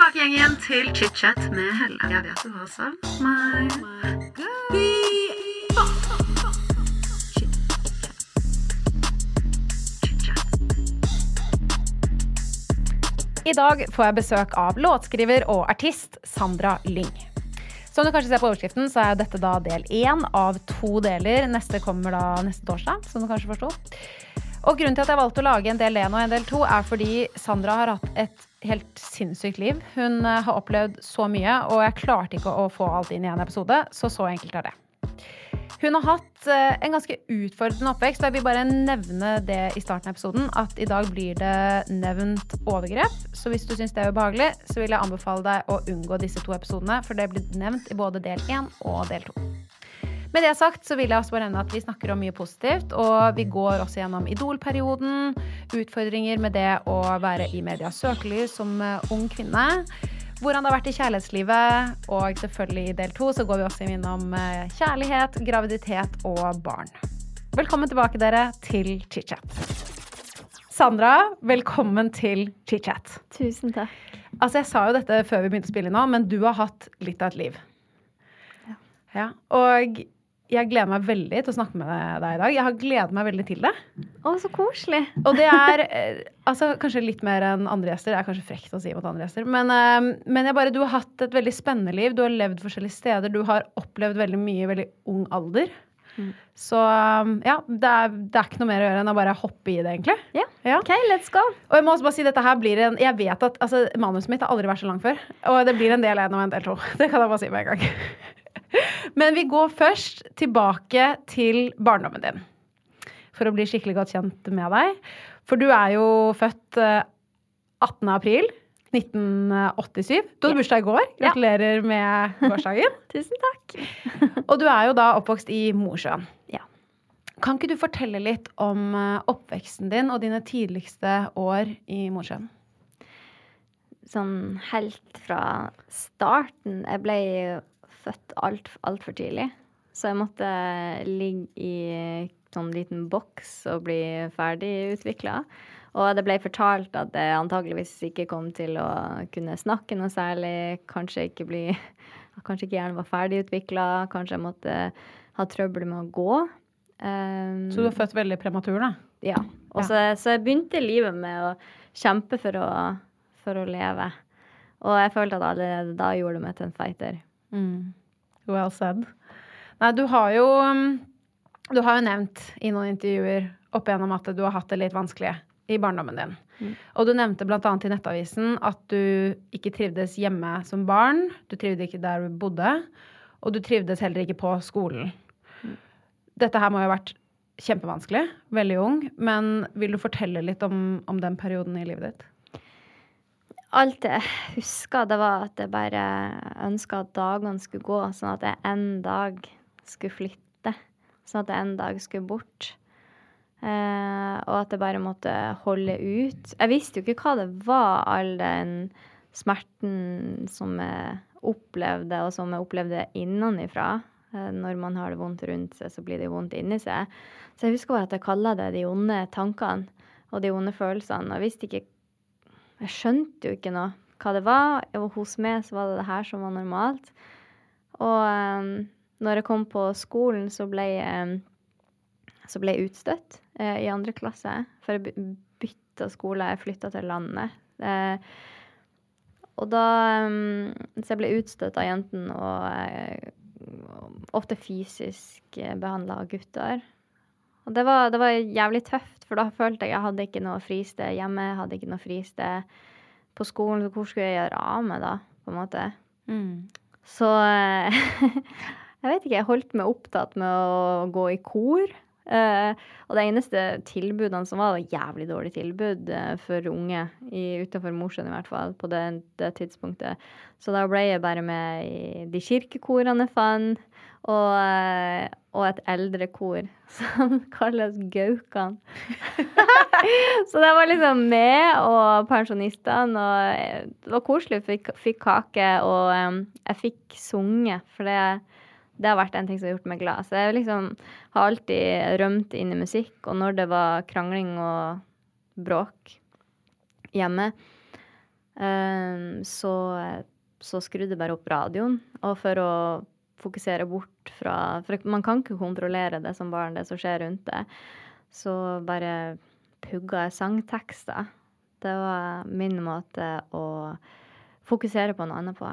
tilbake igjen, igjen til chit-chat med Helle. Jeg vet du har savn meg. I dag får jeg besøk av låtskriver og artist Sandra Lyng. Som du kanskje ser på overskriften, så er dette da del én av to deler. Neste kommer da neste torsdag, som du kanskje forsto. Og grunnen til at jeg valgte å lage en del én og en del to, er fordi Sandra har hatt et helt sinnssykt liv. Hun eh, har opplevd så mye, og jeg klarte ikke å få alt inn i en episode, så så enkelt er det. Hun har hatt eh, en ganske utfordrende oppvekst. og Jeg vil bare nevne det i starten av episoden, at i dag blir det nevnt overgrep. Så hvis du syns det er ubehagelig, så vil jeg anbefale deg å unngå disse to episodene, for det blir nevnt i både del én og del to. Med det sagt så vil jeg også bare nevne at vi snakker om mye positivt, og vi går også gjennom idolperioden, utfordringer med det å være i medias søkelys som eh, ung kvinne, hvordan det har vært i kjærlighetslivet, og selvfølgelig i del to så går vi også innom eh, kjærlighet, graviditet og barn. Velkommen tilbake, dere, til chit-chat. Sandra, velkommen til chit-chat. Tusen takk. Altså, jeg sa jo dette før vi begynte å spille nå, men du har hatt litt av et liv. Ja. Ja. Og jeg gleder meg veldig til å snakke med deg i dag. Jeg har gledet meg veldig til det. Å, så koselig. Og det er eh, altså, kanskje litt mer enn andre gjester. Det er kanskje frekt å si mot andre gjester. Men, eh, men jeg bare, du har hatt et veldig spennende liv. Du har levd forskjellige steder. Du har opplevd veldig mye i veldig ung alder. Så um, ja, det er, det er ikke noe mer å gjøre enn å bare hoppe i det, egentlig. Ja. Ja. OK, let's go. Og jeg må også bare si dette her blir en Jeg vet at altså, manuset mitt har aldri vært så langt før. Og det blir en del én og en del to. Det kan jeg bare si med en gang. Men vi går først tilbake til barndommen din. For å bli skikkelig godt kjent med deg. For du er jo født eh, 18. april 1987. Du hadde bursdag i går. Ja. Gratulerer med gårsdagen. Tusen takk. Og du er jo da oppvokst i Mosjøen. Ja. Kan ikke du fortelle litt om eh, oppveksten din og dine tidligste år i Mosjøen? Sånn helt fra starten Jeg ble jo født altfor alt tidlig. Så jeg måtte ligge i sånn liten boks og bli ferdig utvikla. Og det ble fortalt at jeg antageligvis ikke kom til å kunne snakke noe særlig. Kanskje ikke bli Kanskje ikke hjernen var ferdigutvikla. Kanskje jeg måtte ha trøbbel med å gå. Um, Så du er født veldig prematur, da? Ja. Og så, så jeg begynte livet med å kjempe for å, for å leve. Og jeg følte at allerede da gjorde det meg til en fighter. Mm. Well said. Nei, du har jo um, Du har jo nevnt i noen intervjuer opp igjennom at du har hatt det litt vanskelig i barndommen din. Mm. Og du nevnte bl.a. i Nettavisen at du ikke trivdes hjemme som barn. Du trivdes ikke der du bodde. Og du trivdes heller ikke på skolen. Dette her må jo ha vært kjempevanskelig, veldig ung. Men vil du fortelle litt om, om den perioden i livet ditt? Alt jeg huska, det var at jeg bare ønska at dagene skulle gå, sånn at jeg en dag skulle flytte. Sånn at jeg en dag skulle bort. Eh, og at jeg bare måtte holde ut. Jeg visste jo ikke hva det var, all den smerten som jeg opplevde, og som jeg opplevde innenfra. Eh, når man har det vondt rundt seg, så blir det vondt inni seg. Så jeg husker bare at jeg kalla det de onde tankene og de onde følelsene. Og jeg visste ikke Jeg skjønte jo ikke noe hva det var. Og hos meg så var det det her som var normalt. Og um, når jeg kom på skolen, så ble jeg, så ble jeg utstøtt uh, i andre klasse. For jeg by- bytta skole. Jeg flytta til landet. Uh, og da um, Så jeg ble utstøtt av jentene og uh, ofte fysisk behandla av gutter. Og det var, det var jævlig tøft, for da følte jeg jeg hadde ikke noe fristed hjemme. Jeg hadde ikke noe fristed på skolen. Så hvor skulle jeg gjøre av meg da, på en måte? Så eh, jeg vet ikke, jeg holdt meg opptatt med å gå i kor. Eh, og det eneste tilbudene som var, var jævlig dårlig tilbud eh, for unge, utenfor Mosjøen i hvert fall, på det, det tidspunktet. Så da ble jeg bare med i de kirkekorene jeg fant, og, eh, og et eldrekor som kalles Gaukan. Så det var liksom meg og pensjonistene, og det var koselig. Fikk, fikk kake, og um, jeg fikk sunget, for det, det har vært en ting som har gjort meg glad. Så jeg liksom har alltid rømt inn i musikk, og når det var krangling og bråk hjemme, Um, så, så skrudde jeg bare opp radioen. Og for å fokusere bort fra For man kan ikke kontrollere det som barn, det som skjer rundt det. Så bare pugga jeg sangtekster. Det var min måte å fokusere på noe annet på.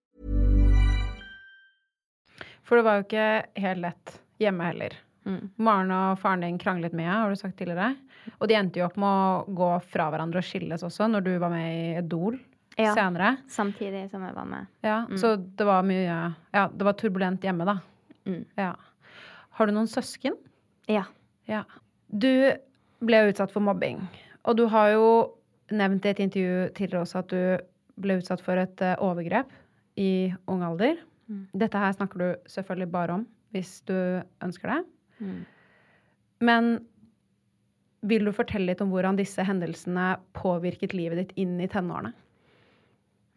For det var jo ikke helt lett hjemme heller. Maren og faren din kranglet mye, har du sagt tidligere. Og de endte jo opp med å gå fra hverandre og skilles også, når du var med i Idol Ja. senere. Samtidig som jeg var med. Ja, Så det var mye Ja, det var turbulent hjemme, da. Mm. Ja. Har du noen søsken? Ja. Ja. Du ble utsatt for mobbing. Og du har jo nevnt i et intervju tidligere også at du ble utsatt for et eh, overgrep i ung alder. Dette her snakker du selvfølgelig bare om hvis du ønsker det. Mm. Men vil du fortelle litt om hvordan disse hendelsene påvirket livet ditt inn i tenårene?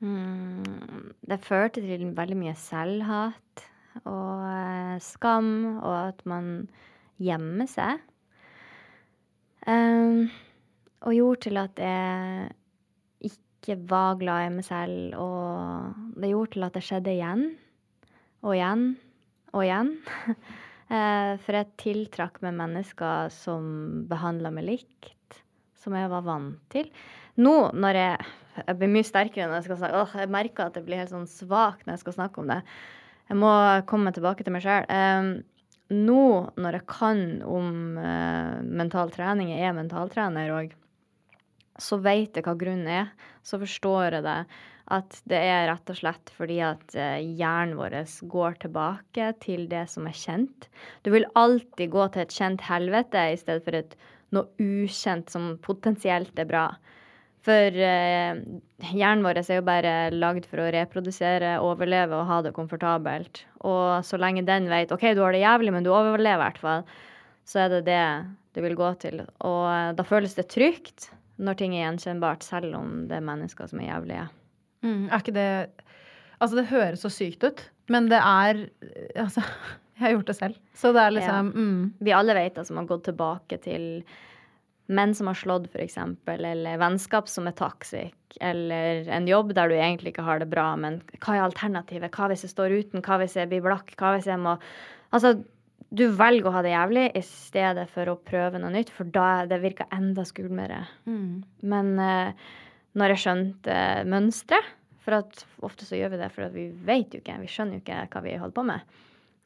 Mm, det førte til veldig mye selvhat og eh, skam, og at man gjemmer seg. Um, og gjorde til at jeg ikke var glad i meg selv, og det gjorde til at det skjedde igjen og igjen og igjen. Eh, For jeg tiltrakk meg mennesker som behandla meg likt, som jeg var vant til. Nå når jeg Jeg blir mye sterkere når jeg skal snakke. Åh, jeg merker at jeg blir helt sånn svak når jeg skal snakke om det. Jeg må komme tilbake til meg sjøl. nå når jeg kan om eh, mental trening, jeg er mentaltrener òg, så vet jeg hva grunnen er. Så forstår jeg det. At det er rett og slett fordi at eh, hjernen vår går tilbake til det som er kjent. Du vil alltid gå til et kjent helvete i stedet for et noe ukjent som potensielt er bra. For eh, hjernen vår er jo bare lagd for å reprodusere, overleve og ha det komfortabelt. Og så lenge den vet OK, du har det jævlig, men du overlever i hvert fall, så er det det du vil gå til. Og eh, da føles det trygt når ting er gjenkjennbart, selv om det er mennesker som er jævlige. Mm, er ikke det Altså, det høres så sykt ut, men det er Altså, jeg har gjort det selv. Så det er liksom mm, Vi alle vet det som har gått tilbake til menn som har slått, f.eks., eller vennskap som er toxic, eller en jobb der du egentlig ikke har det bra, men hva er alternativet? Hva hvis jeg står uten? Hva hvis jeg blir blakk? Hva hvis jeg må Altså, du velger å ha det jævlig i stedet for å prøve noe nytt, for da det virker enda skumlere. Men eh, når jeg skjønte uh, mønsteret For ofte så gjør vi det for at vi vet jo ikke, vi skjønner jo ikke hva vi holder på med.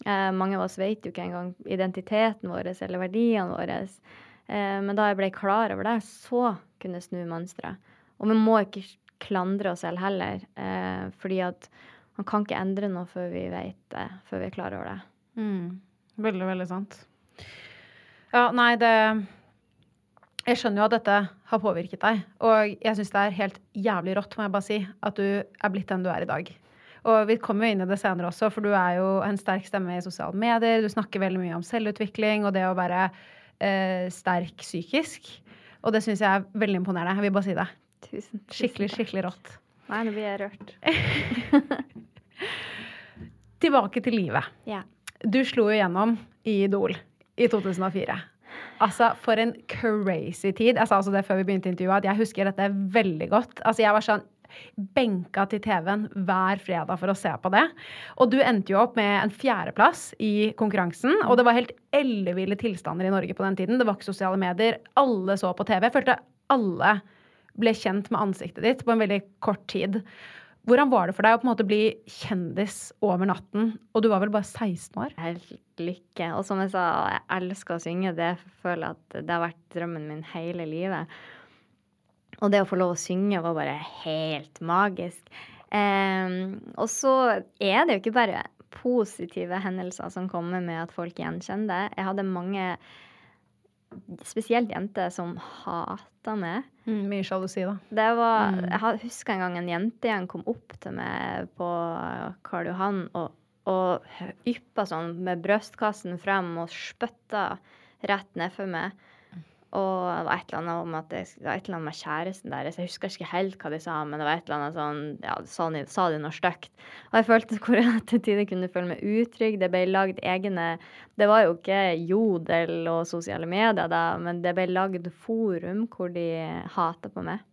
Eh, mange av oss vet jo ikke engang identiteten vår eller verdiene våre. Eh, men da jeg ble klar over det, så kunne jeg snu mønsteret. Og vi må ikke klandre oss selv heller, eh, fordi at man kan ikke endre noe før vi vet det, før vi er klar over det. mm, Veldig, veldig sant. Ja, nei, det Jeg skjønner jo at dette har påvirket deg. Og jeg syns det er helt jævlig rått, må jeg bare si, at du er blitt den du er i dag. Og vi kommer jo inn i det senere også, for du er jo en sterk stemme i sosiale medier. Du snakker veldig mye om selvutvikling og det å være eh, sterk psykisk. Og det syns jeg er veldig imponerende. Jeg vil bare si det. Tusen, tusen Skikkelig, skikkelig rått. Nei, nå blir jeg rørt. Tilbake til livet. Ja. Du slo jo gjennom i Idol i 2004. Altså, for en crazy tid. Jeg sa altså det før vi begynte intervjuet, at jeg husker dette veldig godt. Altså, jeg var sånn benka til TV-en hver fredag for å se på det. Og du endte jo opp med en fjerdeplass i konkurransen. Og det var helt elleville tilstander i Norge på den tiden. Det var ikke sosiale medier. Alle så på TV. Jeg følte alle ble kjent med ansiktet ditt på en veldig kort tid. Hvordan var det for deg å på en måte bli kjendis over natten? Og du var vel bare 16 år? Helt lykke. Og som jeg sa, jeg elsker å synge. Det føler jeg at det har vært drømmen min hele livet. Og det å få lov å synge var bare helt magisk. Eh, og så er det jo ikke bare positive hendelser som kommer med at folk gjenkjenner det. Jeg hadde mange, spesielt jenter, som hata meg. Mm, mye sjalusi, da. Det var, Mm. Jeg husker en gang en jentegjeng kom opp til meg på Karl Johan og, og yppa sånn med brystkassen frem og spytta rett nedfor meg. Og det var et eller annet om at det, det var et eller annet med kjæresten deres. Jeg husker ikke helt hva de sa, men det var et eller annet sånn Ja, sa de, sa de noe stygt? Og jeg følte hvor jeg til tider kunne føle meg utrygg. Det ble lagd egne Det var jo ikke Jodel og sosiale medier da, men det ble lagd forum hvor de hata på meg.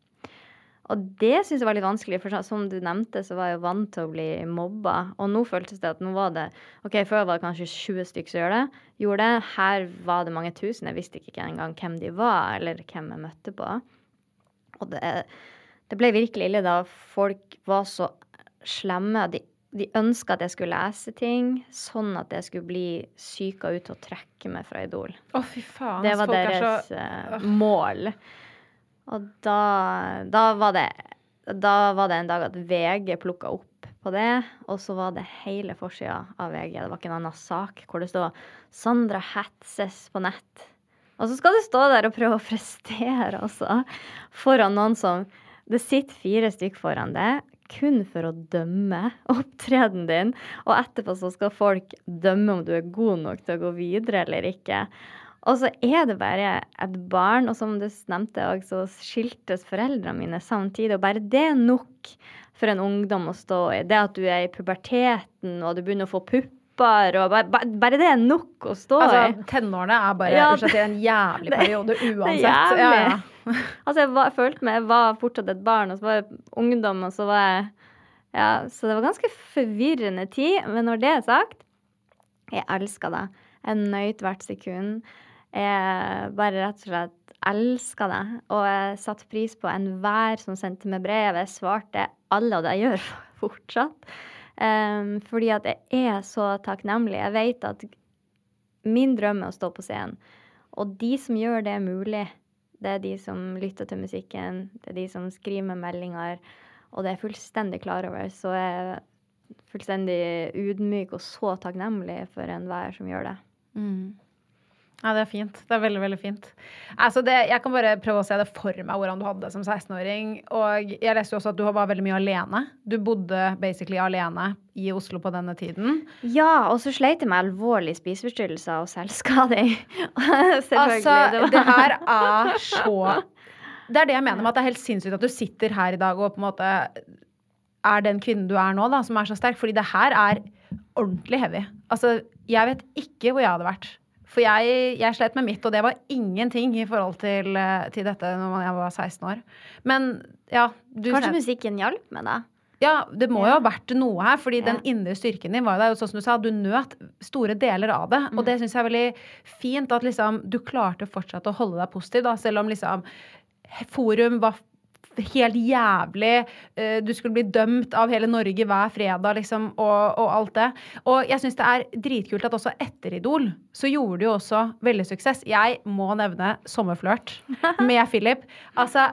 Og det syns jeg var litt vanskelig, for som du nevnte, så var jeg jo vant til å bli mobba. Og nå føltes det at nå var det OK, før var det kanskje 20 stykker som gjorde det. Gjorde det. Her var det mange tusen. Jeg visste ikke engang hvem de var, eller hvem jeg møtte på. Og det, det ble virkelig ille da folk var så slemme. De, de ønska at jeg skulle lese ting, sånn at jeg skulle bli psyka ut og trekke meg fra Idol. Å, fy faen. Det var folk er deres så- eh, mål. Og da, da var det Da var det en dag at VG plukka opp på det, og så var det hele forsida av VG. Det var ikke en annen sak hvor det stod 'Sandra hetses på nett'. Og så skal du stå der og prøve å prestere, altså, foran noen som Det sitter fire stykker foran deg kun for å dømme opptredenen din, og etterpå så skal folk dømme om du er god nok til å gå videre eller ikke. Og så er det bare et barn, og som du nevnte òg, så skiltes foreldrene mine samtidig. Og bare det er nok for en ungdom å stå i. Det at du er i puberteten, og du begynner å få pupper, og bare, bare- det er nok å stå i. Altså, tenårene er bare Ja, det, en jævlig periode er uansett. Ja, ja. Altså, jeg, var, jeg følte meg Jeg var fortsatt et barn, og så var jeg ungdom, og så var jeg Ja, så det var ganske forvirrende tid. Men når det er sagt, jeg elsker det. Jeg nøyt hvert sekund. Jeg bare rett og slett elska det. Og jeg satte pris på enhver som sendte meg brev. Jeg svarte alle, og det jeg gjør fortsatt. Um, fordi at jeg er så takknemlig. Jeg vet at min drøm er å stå på scenen. Og de som gjør det mulig, det er de som lytter til musikken, det er de som skriver med meldinger, og det er fullstendig klar over. Så jeg er fullstendig ydmyk og så takknemlig for enhver som gjør det. Ja, det er fint. Det er veldig, veldig fint. Altså det, jeg kan bare prøve å se det for meg hvordan du hadde det som 16-åring. Og jeg leste jo også at du var veldig mye alene. Du bodde basically alene i Oslo på denne tiden. Ja, og så sleit jeg med alvorlige spiseforstyrrelser og selvskading. Selvfølgelig. Altså, var- det her er så Det er det jeg mener med at det er helt sinnssykt at du sitter her i dag og på en måte er den kvinnen du er nå, da, som er så sterk. Fordi det her er ordentlig heavy. Altså, jeg vet ikke hvor jeg hadde vært. For jeg, jeg slet med mitt, og det var ingenting i forhold til, eh, til dette når jeg var 16 år. Men ja du Kanskje slet- musikken hjalp med det? ja, det må jo ha vært noe her, fordi Ja. den indre styrken din var jo der. Sånn som du sa, du nøt store deler av det. Og det syns jeg er veldig fint at liksom du klarte fortsatt å holde deg positiv, da, selv om liksom forum var helt jævlig. eh, Du skulle bli dømt av hele Norge hver fredag, liksom, og, og alt det. Og jeg syns det er dritkult at også etter Idol så gjorde du jo også veldig suksess. Jeg må nevne Sommerflørt med Philip. Altså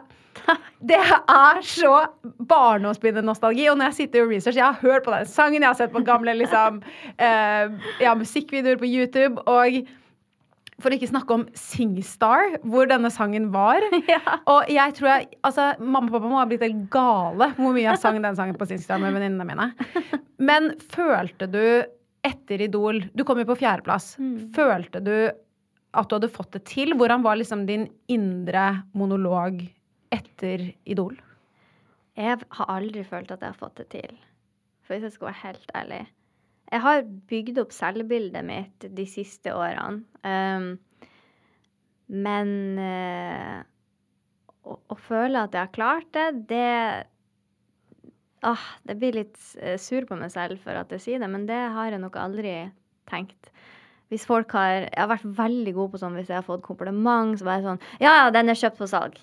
det er så barndomsminnenostalgi. Og når jeg sitter og researcher, jeg har hørt på den sangen, jeg har sett på gamle liksom, eh, ja, musikkvideoer på YouTube. Og for å ikke snakke om Singstar, hvor denne sangen var. Og jeg tror jeg, altså Mamma og pappa må ha blitt helt gale hvor mye jeg sang den sangen på Singstar med venninnene mine. Men følte du etter Idol Du kom jo på fjerdeplass. Følte du at du hadde fått det til? Hvordan var liksom din indre monolog etter Idol? Jeg har aldri følt at jeg har fått det til. For hvis jeg skal være helt ærlig. Jeg har bygd opp selvbildet mitt de siste årene. Um, Men uh, å, å føle at jeg har klart det, det ah, Det blir litt eh, sur på meg selv for at jeg sier det, men det har jeg nok aldri tenkt. Hvis folk har Jeg har vært veldig god på sånn hvis jeg har fått kompliment, så bare sånn Ja, ja, den er kjøpt på salg.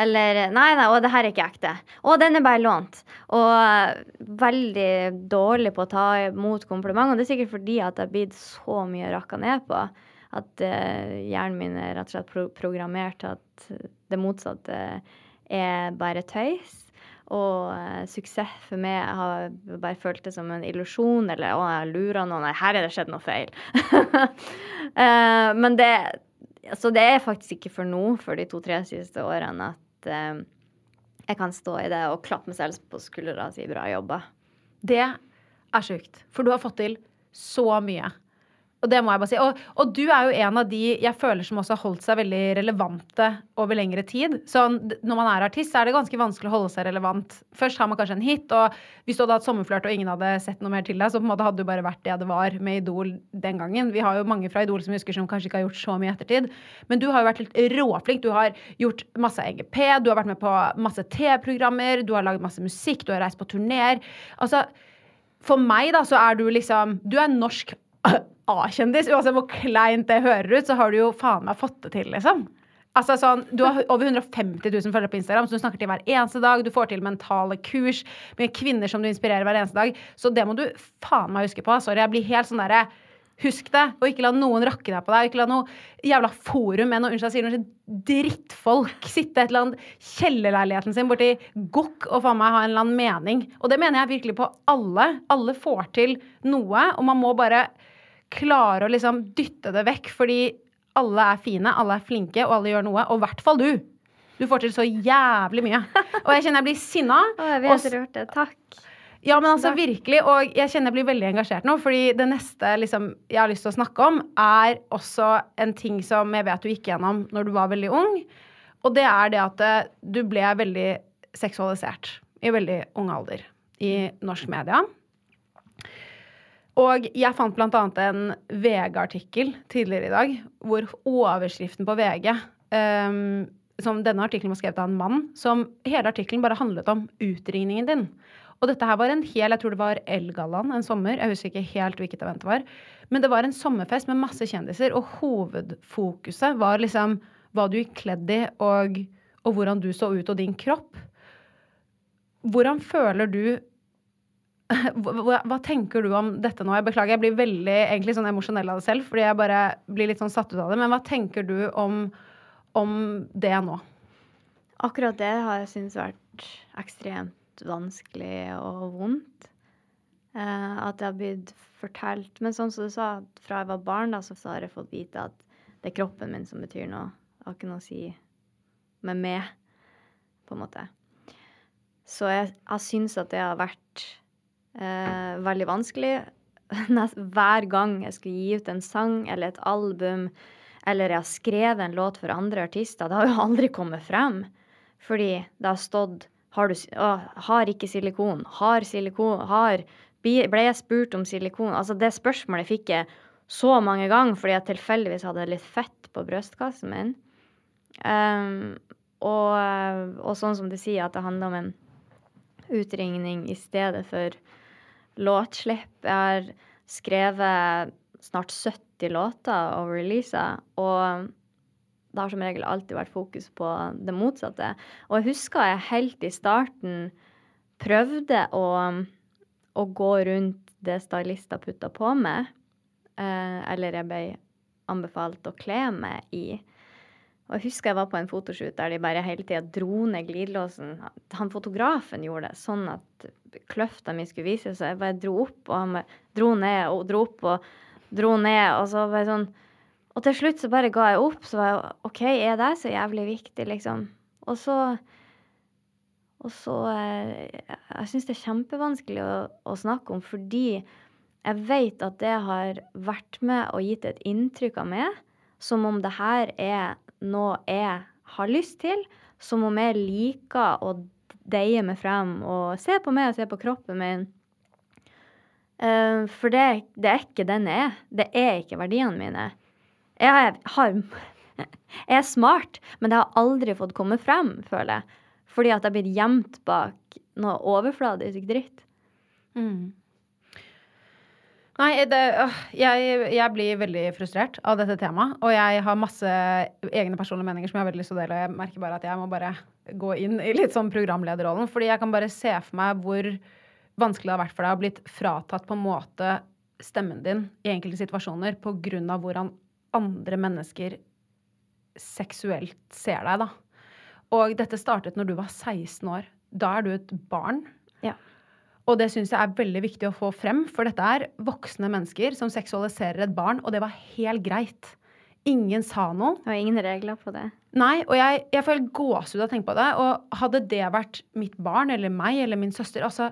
Eller Nei, nei, å, det her er ikke ekte. Å, den er bare lånt. Og eh, veldig dårlig på å ta imot kompliment. Og det er sikkert fordi at jeg har blitt så mye rakka ned på. At uh, hjernen min er rett og slett pro programmert til at det motsatte er bare tøys. Og eh, suksess for meg har bare følt det som en illusjon, eller å, jeg lurer noen, nei, her er det skjedd noe feil. Eh, men det Så det er faktisk ikke for nå, for de to-tre siste årene, at eh, jeg kan stå i det og klappe meg selv på skuldra og si bra jobba. Det er sjukt. For du har fått til så mye. Og det må jeg bare si. Og, og, du er jo en av de jeg føler som også har holdt seg veldig relevante over lengre tid. Så når man er artist, så er det ganske vanskelig å holde seg relevant. Først har man kanskje en hit, og hvis du hadde hatt sommerflørt og ingen hadde sett noe mer til deg, så på en måte hadde du bare vært det det var med Idol den gangen. Vi har jo mange fra Idol som husker som kanskje ikke har gjort så mye ettertid. Men du har jo vært litt råflink. Du har gjort masse EGP, du har vært med på masse T-programmer, du har laget masse musikk, du har reist på turneer. Altså, for meg, da, så er du liksom Du er norsk A-kjendis. Uansett hvor kleint det hører ut, så har du jo faen meg fått det til, liksom. Altså sånn, Du har over 150 000 følgere på Instagram, så du snakker til hver eneste dag. Du får til mentale kurs med kvinner som du inspirerer hver eneste dag. Så det må du faen meg huske på. Sorry, jeg blir helt sånn derre Husk det, og ikke la noen rakke deg på deg. Ikke la noe jævla forum med noe, unnskyld, noe drittfolk sitte et eller annet kjellerleiligheten sin borti gokk og faen meg ha en eller annen mening. Og det mener jeg virkelig på alle. Alle får til noe, og man må bare klare å liksom dytte det vekk, fordi alle er fine, alle er flinke, og alle gjør noe. Og i hvert fall du. Du får til så jævlig mye. Og jeg kjenner jeg blir sinna. Å, jeg vet du hørte. Takk. Ja, men altså virkelig, og jeg kjenner jeg blir veldig engasjert nå, fordi det neste liksom, jeg har lyst til å snakke om, er også en ting som jeg vet du gikk gjennom når du var veldig ung. Og det er det at eh, du ble veldig seksualisert i veldig ung alder i norsk media. Og jeg fant bl.a. en VG-artikkel tidligere i dag hvor overskriften på VG um, som Denne artikkelen var skrevet av en mann. som Hele artikkelen bare handlet om utringningen din. Og dette her var en hel Jeg tror det var Elgaland en sommer. Jeg husker ikke helt hvilket event det var. Men det var en sommerfest med masse kjendiser, og hovedfokuset var liksom hva du gikk kledd i, og, og hvordan du så ut, og din kropp. Hvordan føler du hva, hva, tenker du om dette nå? Jeg beklager, jeg blir veldig egentlig sånn emosjonell av det selv, fordi jeg bare blir litt sånn satt ut av det. Men hva tenker du om, om det nå? Akkurat det har jeg syntes vært ekstremt vanskelig og vondt. Eh, at det har blitt fortalt Men sånn som du sa, fra jeg var barn, da, så har jeg fått vite at det er kroppen min som betyr noe. Det har ikke noe å si med meg, på en måte. Så jeg, jeg syns at det har vært Eh, veldig vanskelig. Hver gang jeg skulle gi ut en sang eller et album, eller jeg har skrevet en låt for andre artister, det har jo aldri kommet frem. Fordi det har stått har, du, å, har ikke silikon, har silikon, har Ble jeg spurt om silikon? Altså, det spørsmålet fikk jeg så mange ganger fordi jeg tilfeldigvis hadde litt fett på brystkassen min. Um, og, og, sånn som du sier, at det handler om en utringning i stedet for låtslipp. Jeg har skrevet snart 70 låter og releaser, og det har som regel alltid vært fokus på det motsatte. Og jeg husker jeg helt i starten prøvde å, å gå rundt det stylister putta på meg, eh, eller jeg ble anbefalt å kle meg i. Og jeg husker jeg var på en fotoshoot der de bare hele tida dro ned glidelåsen. Han fotografen gjorde det sånn at kløfta mi skulle vise seg. Jeg bare dro opp, og han dro ned og dro opp og dro ned. Og så bare sånn Og til slutt så bare ga jeg opp. Så var jeg OK, er det så jævlig viktig, liksom? Og så Og så eh, Jeg syns det er kjempevanskelig å, å snakke om fordi jeg vet at det har vært med og gitt et inntrykk av meg som om det her er noe jeg har lyst til, som om jeg liker å deie meg frem og se på meg og se på kroppen min. Uh, for det, det, er ikke den jeg er. Det er ikke verdiene mine. Jeg har jeg er smart, men det har aldri fått komme frem, føler jeg. Fordi at jeg blitt gjemt bak noe overfladisk dritt. Nei, det, jeg, jeg blir veldig frustrert av dette temaet. Og jeg har masse egne personlige meninger som jeg har veldig lyst til å dele. Jeg merker bare at jeg må bare gå inn i litt sånn programlederrollen. Fordi jeg kan bare se for meg hvor vanskelig det har vært for deg å blitt fratatt på en måte stemmen din i enkelte situasjoner på grunn av hvordan andre mennesker seksuelt ser deg, da. Og dette startet når du var 16 år. Da er du et barn. Og det syns jeg er veldig viktig å få frem, for dette er voksne mennesker som seksualiserer et barn, og det var helt greit. Ingen sa noe. Det var ingen regler på det. Nei, og jeg, jeg får helt gåsehud av å tenke på det. Og hadde det vært mitt barn eller meg eller min søster Altså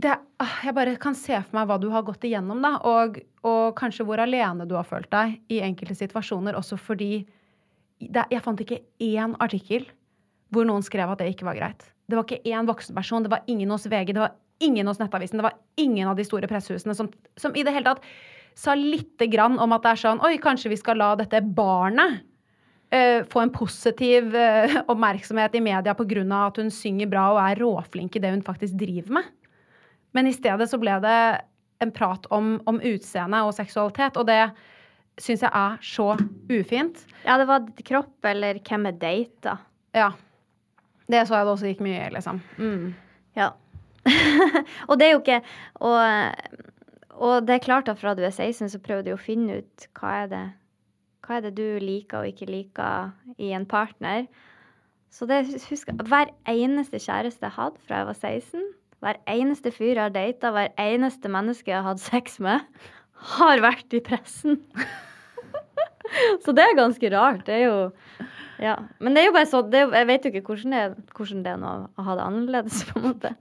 det, ah, Jeg bare kan se for meg hva du har gått igjennom, da. Og, og kanskje hvor alene du har følt deg i enkelte situasjoner, også fordi det, Jeg fant ikke én artikkel hvor noen skrev at det ikke var greit. Det var ikke én voksenperson, det var ingen hos VG, det var ingen hos Nettavisen, det var ingen av de store pressehusene som, som i det hele tatt sa lite grann om at det er sånn Oi, kanskje vi skal la dette barnet uh, få en positiv uh, oppmerksomhet i media pga. at hun synger bra og er råflink i det hun faktisk driver med. Men i stedet så ble det en prat om, om utseende og seksualitet, og det syns jeg er så ufint. Ja, det var kropp eller hvem er data. Ja. Det så jeg det også gikk mye i, liksom. Mm. Ja. og det er jo ikke og, og det er klart at fra du er 16, så prøver du å finne ut hva er det hva er det du liker og ikke liker i en partner. Så det husk, hver eneste kjæreste jeg hadde fra jeg var 16, hver eneste fyr jeg har data, hver eneste menneske jeg har hatt sex med, har vært i pressen. så det er ganske rart. Det er jo Ja. Men det er jo bare sånn Jeg vet jo ikke hvordan det, er, hvordan det er nå å ha det annerledes, på en måte.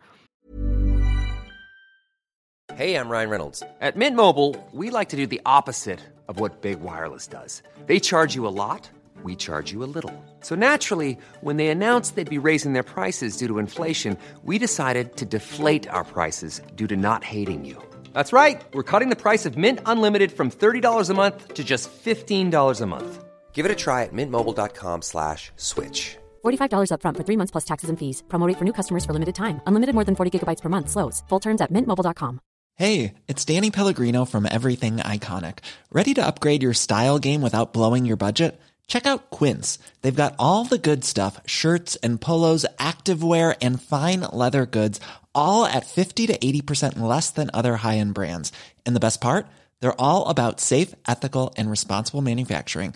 Hey, I'm Ryan Reynolds. At Mint Mobile, we like to do the opposite of what Big Wireless does. They charge you a lot, we charge you a little. So naturally, when they announced they'd be raising their prices due to inflation, we decided to deflate our prices due to not hating you. That's right. We're cutting the price of Mint Unlimited from $30 a month to just $15 a month. Give it a try at mintmobile.com slash switch. $45 upfront for three months plus taxes and fees. Promo rate for new customers for limited time. Unlimited more than 40 gigabytes per month. Slows. Full terms at mintmobile.com. Hey, it's Danny Pellegrino from Everything Iconic. Ready to upgrade your style game without blowing your budget? Check out Quince. They've got all the good stuff shirts and polos, activewear, and fine leather goods, all at 50 to 80% less than other high end brands. And the best part? They're all about safe, ethical, and responsible manufacturing.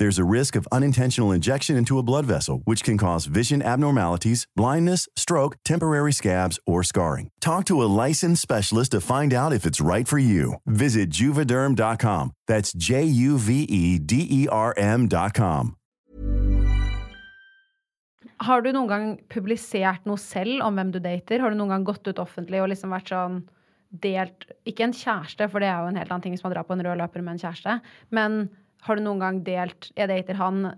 There's a risk of unintentional injection into a blood vessel, which can cause vision abnormalities, blindness, stroke, temporary scabs, or scarring. Talk to a licensed specialist to find out if it's right for you. Visit juvederm.com. That's J U V E D E R M.com. Har du noen gang publisert noe selv om hvem du dater? Har du noen gang gått ut offentlig og liksom vært sånn delt Ikke en kjæreste, for det er jo en helt annen ting hvis man drar på en rød løper med en kjæreste. Men har du noen gang delt Jeg dater han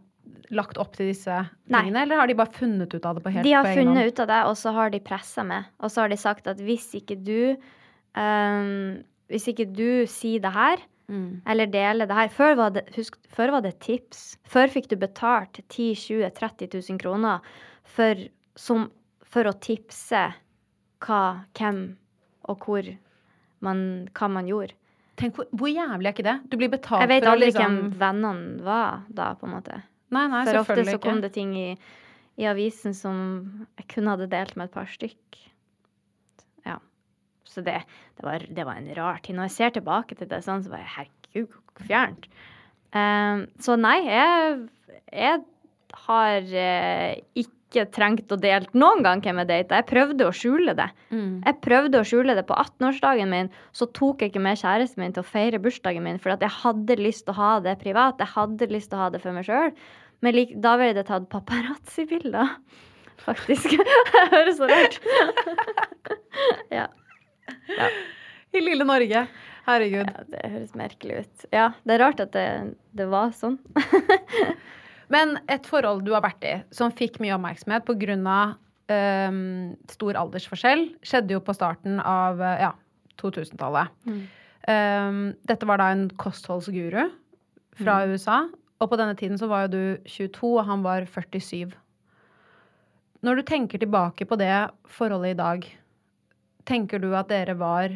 lagt opp til disse Nei. tingene, eller har de bare funnet ut av det på helt De har på funnet ut av det, og så har de pressa meg. Og så har de sagt at hvis ikke du um, Hvis ikke du sier det her, Mm. eller deler det her Før var det, husk, før var det tips. Før fikk du betalt 10 20 30 000 kroner for, som, for å tipse hva, hvem og hvor man, hva man gjorde. Tenk hvor, hvor jævlig er ikke det? Du blir betalt Jeg vet aldri liksom hvem vennene var da, på en måte. Nei, nei, For ofte så kom det ting i, i avisen som jeg kun hadde delt med et par stykk. Ja. Så det, det, var, det var en rar tid. Når jeg ser tilbake til det sånn, så bare herregud, fjernt. Um, så nei, jeg, jeg har uh, ikke trengt å dele noen gang hvem jeg data. Jeg prøvde å skjule det. Mm. Jeg prøvde å skjule det på 18-årsdagen min, så tok jeg ikke med kjæresten min til å feire bursdagen min, for jeg hadde lyst til å ha det privat. Jeg hadde lyst til å ha det for meg sjøl. Men like, da ville det tatt paparazzi-bilder, faktisk. Det høres så rart ja. ja. I lille Norge. Herregud. ja, det høres merkelig ut. Ja, det er rart at det, det var sånn. Men et forhold du har vært i som fikk mye oppmerksomhet pga. Um, stor aldersforskjell, skjedde jo på starten av ja, 2000-tallet. Um, dette var da en kostholdsguru fra USA. Og på denne tiden så var jo du 22, og han var 47. Når du tenker tilbake på det forholdet i dag, tenker du at dere var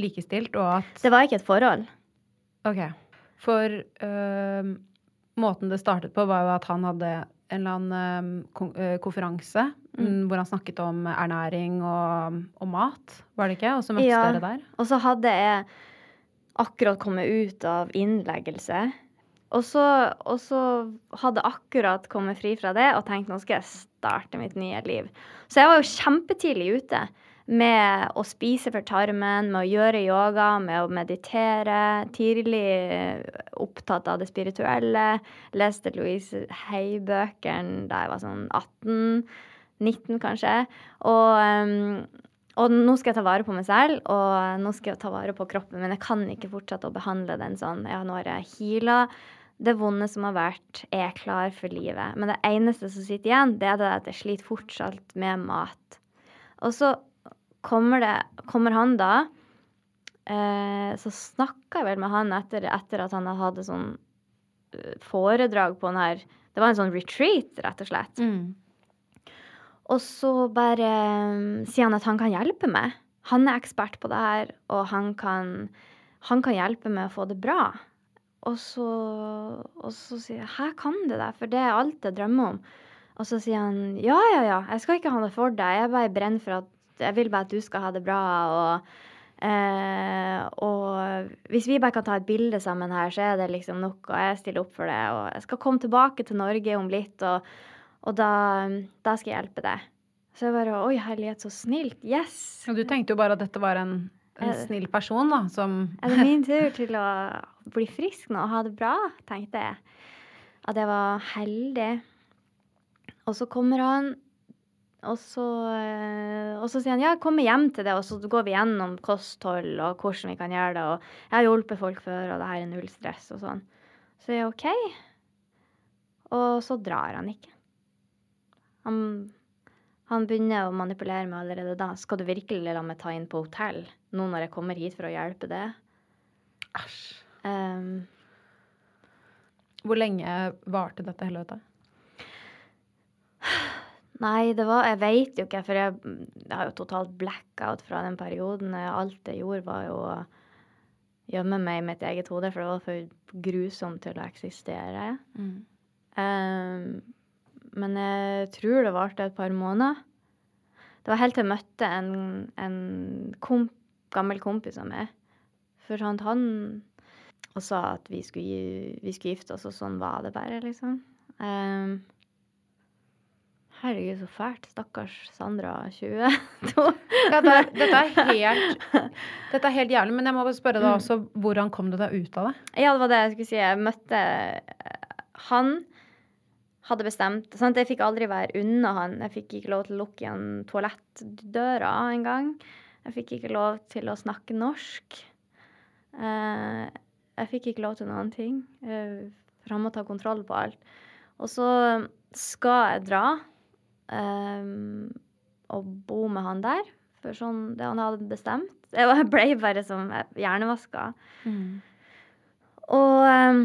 likestilt, og at Det var ikke et forhold. Ok. For øhm, måten det startet på, var jo at han hadde en eller annen kon øh, konferanse mm, hvor han snakket om ernæring og, og mat, var det ikke? Og så møttes Ja. dere der. Og så hadde jeg akkurat kommet ut av innleggelse. Og så, og så hadde jeg akkurat kommet fri fra det og tenkt nå skal jeg starte mitt nye liv. Så jeg var jo kjempetidlig ute med å spise for tarmen, med å gjøre yoga, med å meditere. Tidlig opptatt av det spirituelle. Leste Louise Hay-bøkene da jeg var sånn 18. 19 kanskje. Og, um, og nå skal jeg ta vare på meg selv, og nå skal jeg ta vare på kroppen, men jeg kan ikke fortsette å behandle den sånn. Ja, nå har jeg heala det vonde som har vært, er klar for livet. Men det eneste som sitter igjen, det er at jeg sliter fortsatt med mat. Og så kommer, det, kommer han da eh, Så snakka jeg vel med han etter, etter at han hadde sånn eh, foredrag på den her Det var en sånn retreat, rett og slett. Og så bare um, sier han at han kan hjelpe meg. Han er ekspert på det her, og han kan, han kan hjelpe meg å få det bra. Og så, og så sier jeg 'hæ, kan du det?' For det er alt jeg drømmer om. Og så sier han 'ja, ja, ja, jeg skal ikke ha det for deg, jeg bare brenner for at jeg vil bare at du skal ha det bra', og Eh, og hvis vi bare kan ta et bilde sammen her, så er det liksom nok, og jeg stiller opp for det. Og jeg skal komme tilbake til Norge om litt, og, og da, da skal jeg hjelpe deg. Så jeg bare Oi, herlighet, så snilt. Yes! Og du tenkte jo bare at dette var en, en snill person, da, som Er det min tur til å bli frisk nå og ha det bra? tenkte jeg. At jeg var heldig. Og så kommer han, og så, eh, og så sier han ja, kom hjem til det, og så går vi gjennom kosthold og hvordan vi kan gjøre det. Og jeg har hjulpet folk før, og det her er null stress og sånn. Så jeg OK. Og så drar han ikke. Han, han begynner å manipulere meg allerede da. Skal du virkelig la meg ta inn på hotell nå når jeg kommer hit for å hjelpe det? Æsj. Um, Hvor lenge varte dette helvetet? Nei, det var Jeg vet jo ikke, for jeg, jeg har jo totalt blackout fra den perioden. Alt jeg gjorde, var jo å gjemme meg i mitt eget hode, for det var for grusomt til å eksistere. Um, men jeg tror det varte et par måneder. Det var helt til jeg møtte en, en komp, gammel kompis av meg. For han, han og sa at vi skulle, vi skulle gifte oss, og sånn var det bare, liksom. Um, herregud, så fælt. Stakkars Sandra, 22. Dette er, dette, er helt, dette er helt jævlig, men jeg må bare spørre deg også, hvordan kom du deg ut av det? Ja, det var det jeg skulle si. Jeg møtte Han hadde bestemt at Jeg fikk aldri være unna han. Jeg fikk ikke lov til å lukke igjen toalettdøra engang. Jeg fikk ikke lov til å snakke norsk. Eh, jeg fikk ikke lov til noen ting. For han må ta kontroll på alt. Og så skal jeg dra eh, å bo med han der. For sånn det han hadde bestemt. Jeg ble bare som hjernevaska. Og um,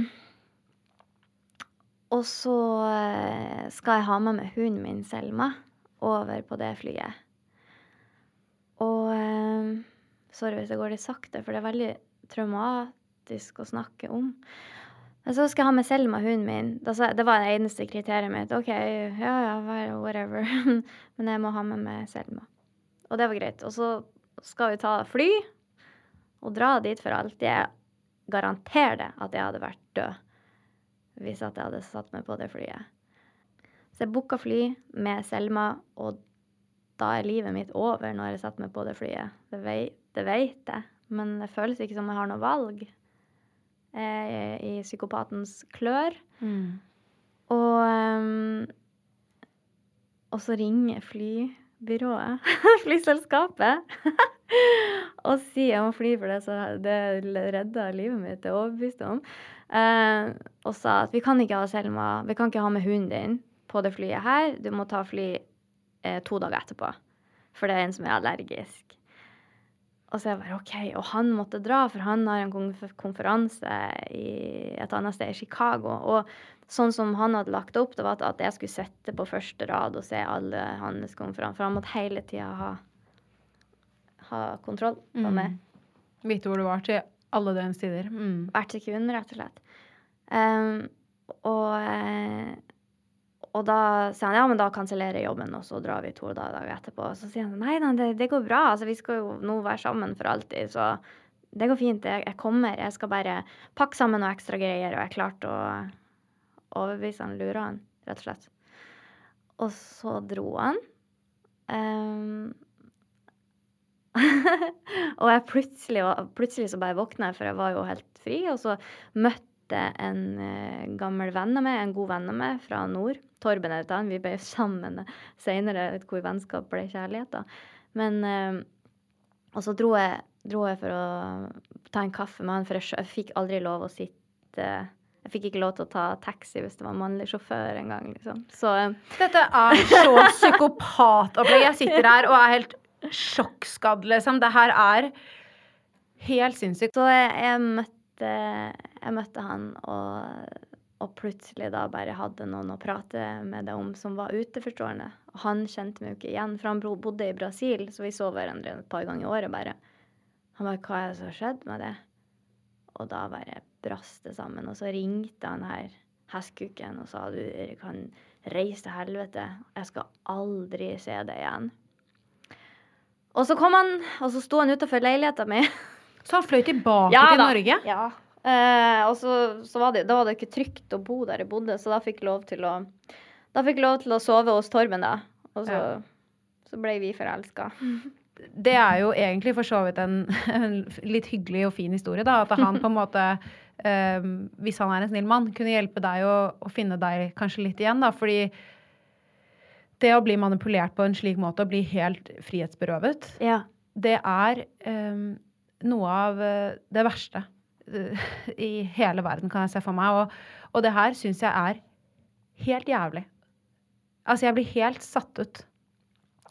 Og så eh, skal jeg ha med meg hunden min, Selma, over på det flyet. Og ehm, Sorry hvis det går litt sakte, for det er veldig traumatisk å snakke om. Så skal jeg ha med Selma, hunden min. Det var det eneste kriteriet mitt. OK, ja ja, whatever. Men jeg må ha med meg Selma. Og det var greit. Og så skal vi ta fly og dra dit for alltid. Jeg garanterer det at jeg hadde vært død hvis jeg hadde satt meg på det flyet. Så jeg booka fly med Selma, og da er livet mitt over når jeg setter meg på det flyet. Det vet, det vet jeg, men det føles ikke som jeg har noe valg. Er i psykopatens klør. Og um, Og så ringer flybyrået, flyselskapet, og sier jeg må fly for det, så det redda livet mitt, det er overbevist om. Eh, og sa at vi kan ikke ha Selma, vi kan ikke ha med hunden din på det flyet her. Du må ta fly eh, to dager etterpå, for det er en som er allergisk. Og så jeg bare OK. Og han måtte dra, for han har en konferanse i et annet sted, i Chicago. Og sånn som han hadde lagt opp, det var at- jeg skulle sitte på første rad og se alle hans konferanser. For han måtte hele tida ha, ha kontroll på meg. Vite hvor du var til alle døgnets tider. Mm. Hvert sekund, rett og slett. Um, og, eh, og da sier han ja, men da kansellerer jeg jobben, og så drar vi to dager etterpå. Og Så sier han nei, nei det, det går bra, altså vi skal jo nå være sammen for alltid, så det går fint. Jeg, jeg kommer. Jeg skal bare pakke sammen noe ekstra greier, og jeg klarte å overbevise han, lure han, rett og slett. Og så dro han. Um, og jeg plutselig, plutselig så bare våkna for jeg var jo helt fri. Og så møtte jeg en eh, gammel venn av meg, en god venn av meg fra nord. Torben heter han. Vi ble sammen seinere, hvor vennskap ble kjærlighet, da. Men eh, Og så dro jeg, dro jeg for å ta en kaffe med han, for jeg, jeg fikk aldri lov å sitte Jeg fikk ikke lov til å ta taxi hvis det var mannlig sjåfør engang, liksom. Så eh, Dette er så psykopatopplegg. Jeg sitter her og er helt sjokkskadd, liksom. Det her er helt sinnssykt. Så jeg, jeg, møtte, jeg møtte han, og, og plutselig da bare hadde noen å prate med det om som var uteforstående. Og han kjente meg jo ikke igjen, for han bodde i Brasil, så vi så hverandre et par ganger i året bare. Han bare 'Hva er det som har skjedd med det?' Og da bare brast det sammen. Og så ringte han her hestkuken og sa 'Du kan reise til helvete. Jeg skal aldri se deg igjen'. Og så kom han, og så sto han utafor leiligheta mi. Så han fløy tilbake Ja til da. Norge? Ja. Eh, og så, så var det, da var det ikke trygt å bo der jeg bodde, så da fikk jeg lov til å Da fikk lov til å sove hos Torben, da. Og så, Ja. så ble vi forelska. Det er jo egentlig for så vidt en, en litt hyggelig og fin historie, da. At han på en måte, eh, hvis han er en snill mann, kunne hjelpe deg å, å finne deg kanskje litt igjen, da. Fordi det å bli manipulert på en slik måte og bli helt frihetsberøvet, Ja. det er eh, noe av eh, det verste i hele verden, kan jeg se for meg. Og, og det her syns jeg er helt jævlig. Altså, jeg blir helt satt ut.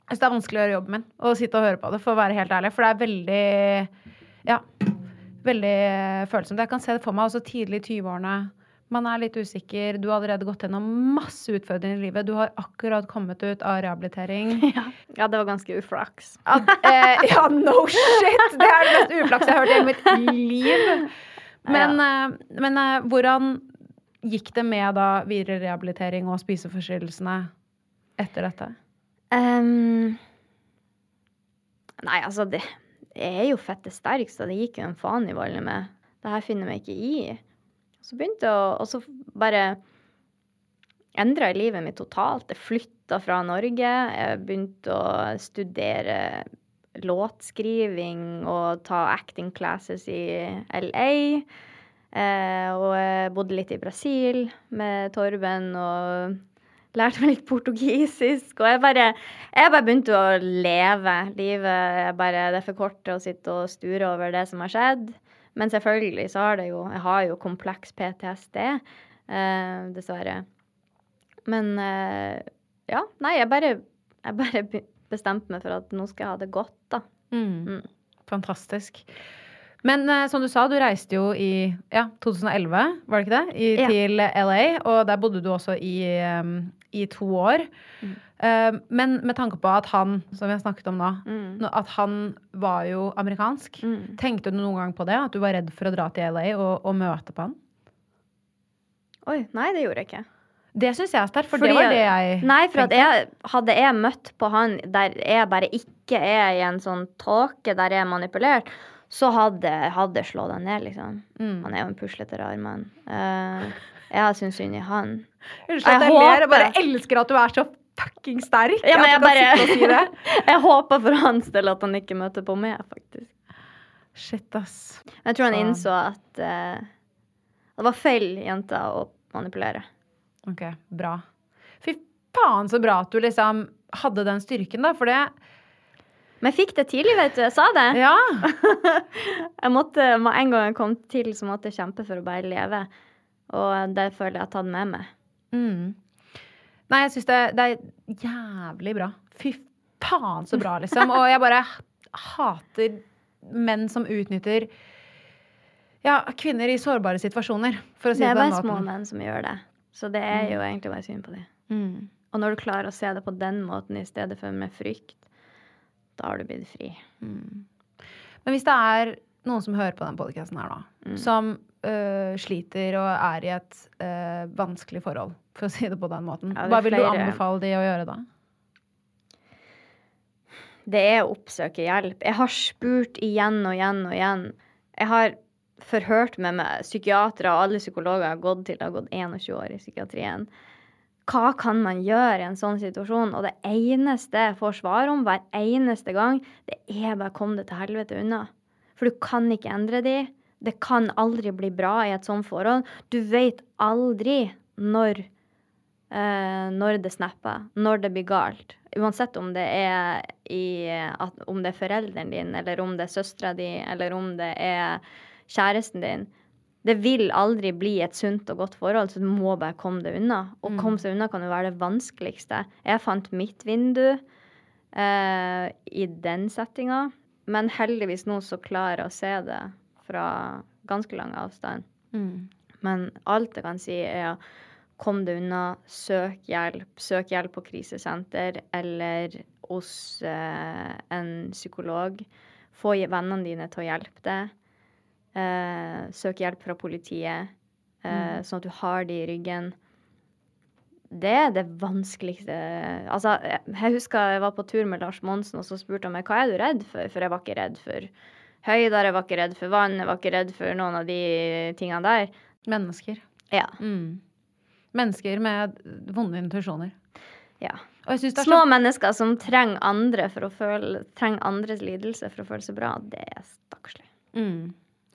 Altså, det er vanskelig å gjøre jobben min og sitte og høre på det, for å være helt ærlig. For det er veldig Ja. Veldig følsomt. Jeg kan se det for meg også tidlig i 20-årene. Man er litt usikker. Du har allerede gått gjennom masse utfordringer i livet. Du har akkurat kommet ut av rehabilitering. ja, det var ganske uflaks. At, eh, ja, no shit! Det er det mest uflaks jeg har hørt i mitt liv. Men, eh, men eh, hvordan gikk det med da videre rehabilitering og spiseforstyrrelsene etter dette? Um, nei, altså, det jeg er jo fette sterk, så det gikk jo en faen i volden med. Det her finner jeg meg ikke i. Så begynte jeg å Og så bare endra jeg livet mitt totalt. Jeg flytta fra Norge. Jeg begynte å studere låtskriving og ta acting classes i LA. Eh, og jeg bodde litt i Brasil med Torben og lærte meg litt portugisisk. Og jeg bare, jeg bare begynte å leve livet. Jeg bare, det er for kort å sitte og sture over det som har skjedd. Men selvfølgelig så har det jo Jeg har jo kompleks PTSD, eh, dessverre. Men eh, ja, nei, jeg bare, jeg bare be- bestemte meg for at nå skal jeg ha det godt, da. Mm. Fantastisk. Men eh, som du sa, du reiste jo i ja, 2011, var det ikke det? I, Ja. Til LA, og der bodde du også i, um, i to år. Eh, men med tanke på at han, som vi har snakket om nå, mm. at han var jo amerikansk, tenkte du noen gang på det? At du var redd for å dra til LA og, og møte på han? Oi, nei, det gjorde jeg ikke. Det syns jeg er sterkt, for Fordi- det var det jeg Nei, for at jeg, hadde jeg møtt på han der jeg bare ikke er i en sånn tåke der jeg er manipulert, så hadde jeg slått han ned, liksom. Mm. Han er jo en puslete rar mann. Uh, jeg syns synd i han. Unnskyld at jeg ler, jeg bare elsker at du er så fucking sterk. Ja, men jeg bare si. Jeg håper for hans del at han ikke møter på meg, faktisk. Shit, ass. Jeg tror han Så- innså at uh, det var feil jente å manipulere. Ok, bra. Fy faen så bra at du liksom hadde den styrken, da, for det Men jeg fikk det tidlig, vet du. Jeg sa det. Ja. jeg måtte, en gang jeg kom til, så måtte jeg kjempe for å bare leve. Og det føler jeg har tatt med meg. Mm. Nei, jeg syns det, det er jævlig bra. Fy faen så bra, liksom. Og jeg bare hater menn som utnytter ja, kvinner i sårbare situasjoner, for å si det er bare små menn som gjør det. Så det er jo egentlig bare synd på dem. Mm. Og når du klarer å se det på den måten i stedet for med frykt, da har du blitt fri. Men hvis det er noen som hører på den podkasten her, nå, Mm. som øh, sliter og er i et øh, vanskelig forhold, for å si det på den måten, Ja, hva vil du anbefale de å gjøre da? Det er å oppsøke hjelp. Jeg har spurt igjen og igjen og igjen. Jeg har forhørt med meg psykiatere og alle psykologer jeg har gått til, har gått 21 år i psykiatrien. Hva kan man gjøre i en sånn situasjon? Og det eneste jeg får svar om hver eneste gang, det er bare kom det til helvete unna. For du kan ikke endre de. Det kan aldri bli bra i et sånt forhold. Du vet aldri når eh, når det snapper, når det blir galt. Uansett om det er i at, om det er forelderen din, eller om det er søstera di, eller om det er kjæresten din. Det vil aldri bli et sunt og godt forhold, så du må bare komme det unna. Og Mm. komme seg unna kan jo være det vanskeligste. Jeg fant mitt vindu eh, i den settinga, men heldigvis nå så klarer jeg å se det fra ganske lang avstand. Men alt jeg kan si, er kom deg unna, søk hjelp. Søk hjelp på krisesenter eller hos eh, en psykolog. Få vennene dine til å hjelpe deg. Eh, søk hjelp fra politiet, eh, Mm. sånn at du har de i ryggen. Det er det vanskeligste Altså, jeg jeg husker jeg var på tur med Lars Monsen, og så spurte han meg hva er du redd for, for jeg var ikke redd for høyder, jeg var ikke redd for vann, jeg var ikke redd for noen av de tingene der. Mennesker. Ja. Mm. Mennesker med vonde intuisjoner. ja. Og jeg det Små så mennesker som trenger andre for å føle, trenger andres lidelse for å føle seg bra, det er stakkarslig. Mm,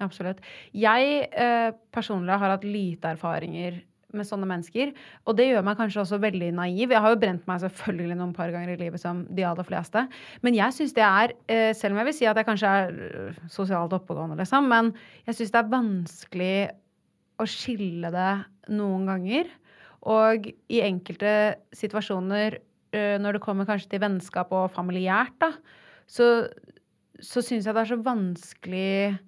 absolutt. Jeg eh, personlig har hatt lite erfaringer med sånne mennesker. Og det gjør meg kanskje også veldig naiv. Jeg har jo brent meg selvfølgelig noen par ganger i livet som de aller fleste. Men jeg syns det er, eh, selv om jeg vil si at jeg kanskje er eh, sosialt oppegående, liksom, men jeg syns det er vanskelig å skille det noen ganger. Og i enkelte situasjoner, eh, når det kommer kanskje til vennskap og familiært, da, så, så syns jeg det er så vanskelig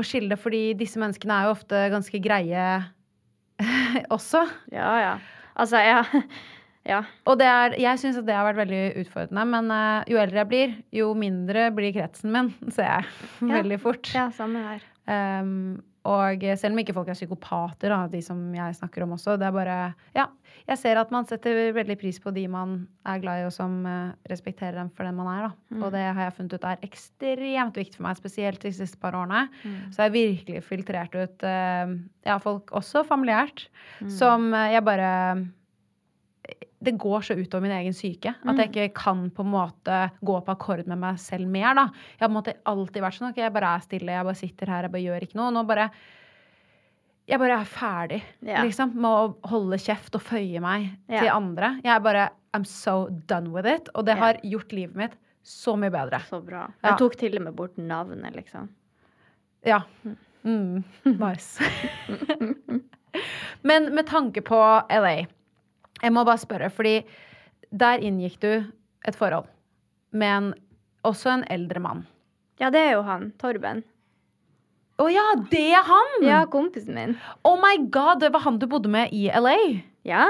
å skille fordi disse menneskene er jo ofte ganske greie også. Ja, ja. Altså, ja. ja. Og det er, jeg syns at det har vært veldig utfordrende, men eh, jo eldre jeg blir, jo mindre blir kretsen min, ser jeg Ja. veldig fort. Ja, samme her. Um, og selv om ikke folk er psykopater, da, de som jeg snakker om også, det er bare Ja, jeg ser at man setter veldig pris på de man er glad i, og som uh, respekterer dem for den man er, da. Mm. Og det har jeg funnet ut er ekstremt viktig for meg, spesielt de siste par årene. Mm. Så jeg har virkelig filtrert ut uh, ja, folk, også familiært, Mm. som eh, jeg bare det går så utover min egen syke at jeg Mm. ikke kan på en måte gå på akkord med meg selv mer. da. Jeg har på en måte alltid vært sånn ok, jeg bare er stille, jeg bare sitter her, jeg bare gjør ikke noe. Nå bare Jeg bare er ferdig yeah. liksom, med å holde kjeft og føye meg yeah. til andre. Jeg er bare I'm so done with it. Og det yeah. har gjort livet mitt så mye bedre. Så bra. Ja. Jeg tok til og med bort navnet, liksom. Ja. Mm, nice. Men med tanke på LA, jeg må bare spørre, fordi der inngikk du et forhold med en, også en eldre mann. Ja, det er jo han. Torben. Å ja, det er han! Ja, kompisen min. Oh my god, det var han du bodde med i LA? Ja.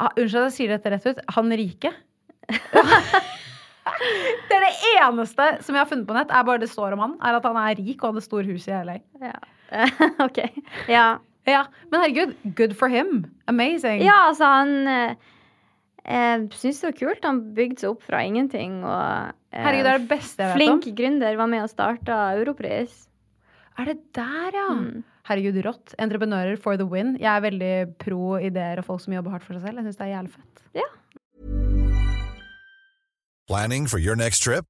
Ah, unnskyld at jeg sier dette rett ut. Han rike? det er det eneste som jeg har funnet på nett, er bare det står om han, er at han er rik og hadde stor hus i LA. Ja. OK. Ja. Ja, Men herregud, good for him. Amazing. Ja, altså, han eh, Jeg syns det var kult. Han bygde seg opp fra ingenting. Og eh, Herregud, det er det beste jeg vet flink om. gründer var med og starta Europris. Er det der, ja? Mm. Herregud, rått. Entreprenører for the win. Jeg er veldig pro ideer og folk som jobber hardt for seg selv. Jeg syns det er jævlig fett. Ja. Planning for your next trip?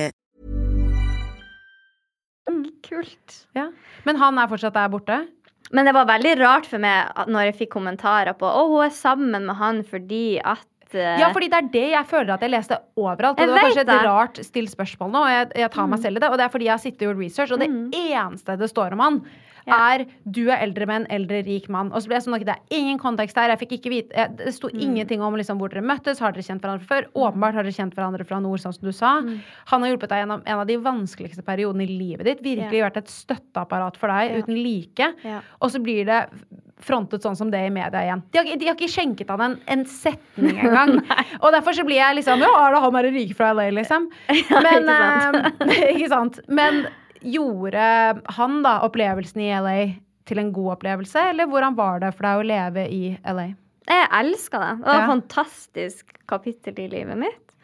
Kult. Ja. Men han er fortsatt der borte? Men det var veldig rart for meg når jeg fikk kommentarer på å, hun er sammen med han fordi at eh, Ja, fordi det er det jeg føler at jeg leste overalt. Og Jeg det var kanskje et det. rart stilt spørsmål nå, og jeg, jeg tar meg Mm. selv i det. Og det er fordi jeg har sittet og gjort research, og det eneste det står om han, er du er eldre med en eldre, rik mann. Og så ble jeg sånn, ok, det er ingen kontekst her. Jeg fikk ikke vite, jeg, Det sto ingenting om liksom, hvor dere møttes. Har dere kjent hverandre før? Åpenbart har dere kjent hverandre fra nord, sånn som du sa. Han har hjulpet deg gjennom en av de vanskeligste periodene i livet ditt. Virkelig vært et støtteapparat for deg Ja. uten like. Ja. Og så blir det frontet sånn som det i media igjen. De har, de har ikke skjenket han en, en setning engang. og derfor så blir jeg liksom Ja, er det han er rik fra LA, liksom? Men, ikke sant? eh, ikke sant? Men gjorde han da opplevelsen i LA til en god opplevelse, eller hvordan var det for deg å leve i LA? Jeg elska det. Det var Ja. fantastisk kapittel i livet mitt.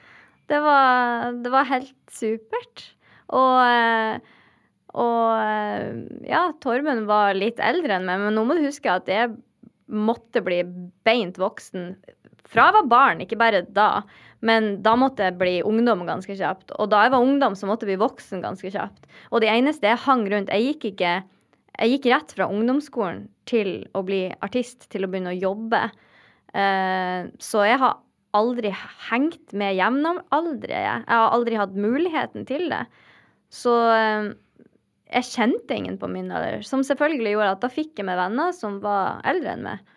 Det var, det var helt supert. Og, og ja, Torben var litt eldre enn meg, men nå må du huske at jeg måtte bli beint voksen fra jeg var barn, ikke bare da. Men da måtte jeg bli ungdom ganske kjapt. Og da jeg var ungdom, så måtte jeg bli voksen ganske kjapt. Og det eneste jeg hang rundt Jeg gikk ikke jeg gikk rett fra ungdomsskolen til å bli artist, til å begynne å jobbe. Eh, så jeg har aldri hengt med jevnaldrende. Jeg har aldri hatt muligheten til det. Så eh, jeg kjente ingen på min alder, som selvfølgelig gjorde at da fikk jeg meg venner som var eldre enn meg.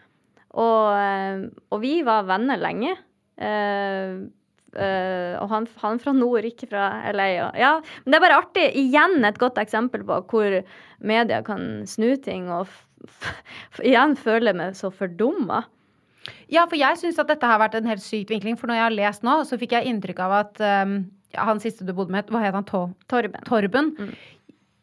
Og, eh, og vi var venner lenge. Eh, og han, han fra nord, ikke fra LA. Og, ja, men det er bare artig. Igjen et godt eksempel på hvor media kan snu ting, og igjen føle meg så fordumma. Ja, for jeg syns at dette har vært en helt syk vinkling. For når jeg har lest nå, så fikk jeg inntrykk av at um, han siste du bodde med, hva het han? To Torben. Torben. Mm.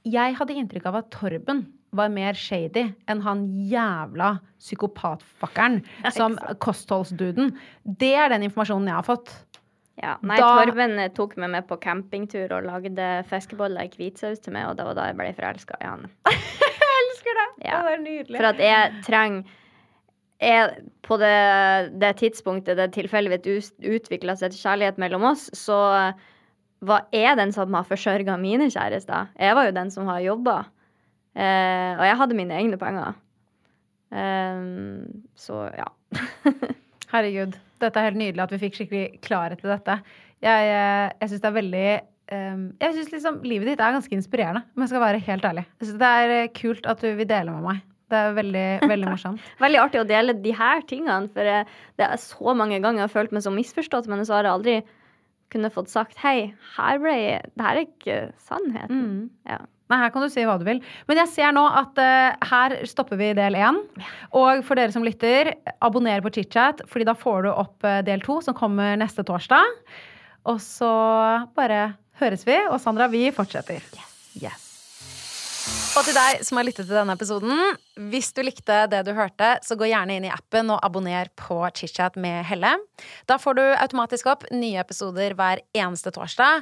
Jeg hadde inntrykk av at Torben var mer shady enn han jævla psykopatfuckeren som kostholdsduden. Det er den informasjonen jeg har fått. Ja, nei, Da- Torben eh, tok meg med på campingtur og lagde fiskeboller i hvitsaus til meg, og det var da jeg ble forelska i han. Jeg elsker det! Ja. Det er nydelig. For at jeg trenger jeg, På det, det tidspunktet det tilfeldigvis utvikla seg til kjærlighet mellom oss, så var jeg den som har forsørga mine kjærester. Jeg var jo den som har jobba. Eh, og jeg hadde mine egne penger. Um, så ja. Herregud. Dette er helt nydelig at vi fikk skikkelig klarhet i dette. Jeg, eh, jeg syns det er veldig um, Jeg synes liksom livet ditt er ganske inspirerende, om jeg skal være helt ærlig. Jeg synes det er eh, kult at du vil dele med meg. Det er veldig, veldig morsomt. Veldig artig å dele de her tingene, for eh, det er så mange ganger jeg har følt meg så misforstått, men så har jeg aldri kunnet fått sagt hei, her ble det her er ikke sannheten. Mm. Ja. Nei, her kan du si hva du vil. Men jeg ser nå at uh, her stopper vi del én. Og for dere som lytter, abonner på ChitChat, fordi da får du opp eh, del to, som kommer neste torsdag. Og så bare høres vi, og Sandra, vi fortsetter. Yes. Og til deg som har lyttet til denne episoden, hvis du likte det du hørte, så gå gjerne inn i appen og abonner på ChitChat med Helle. Da får du automatisk opp nye episoder hver eneste torsdag.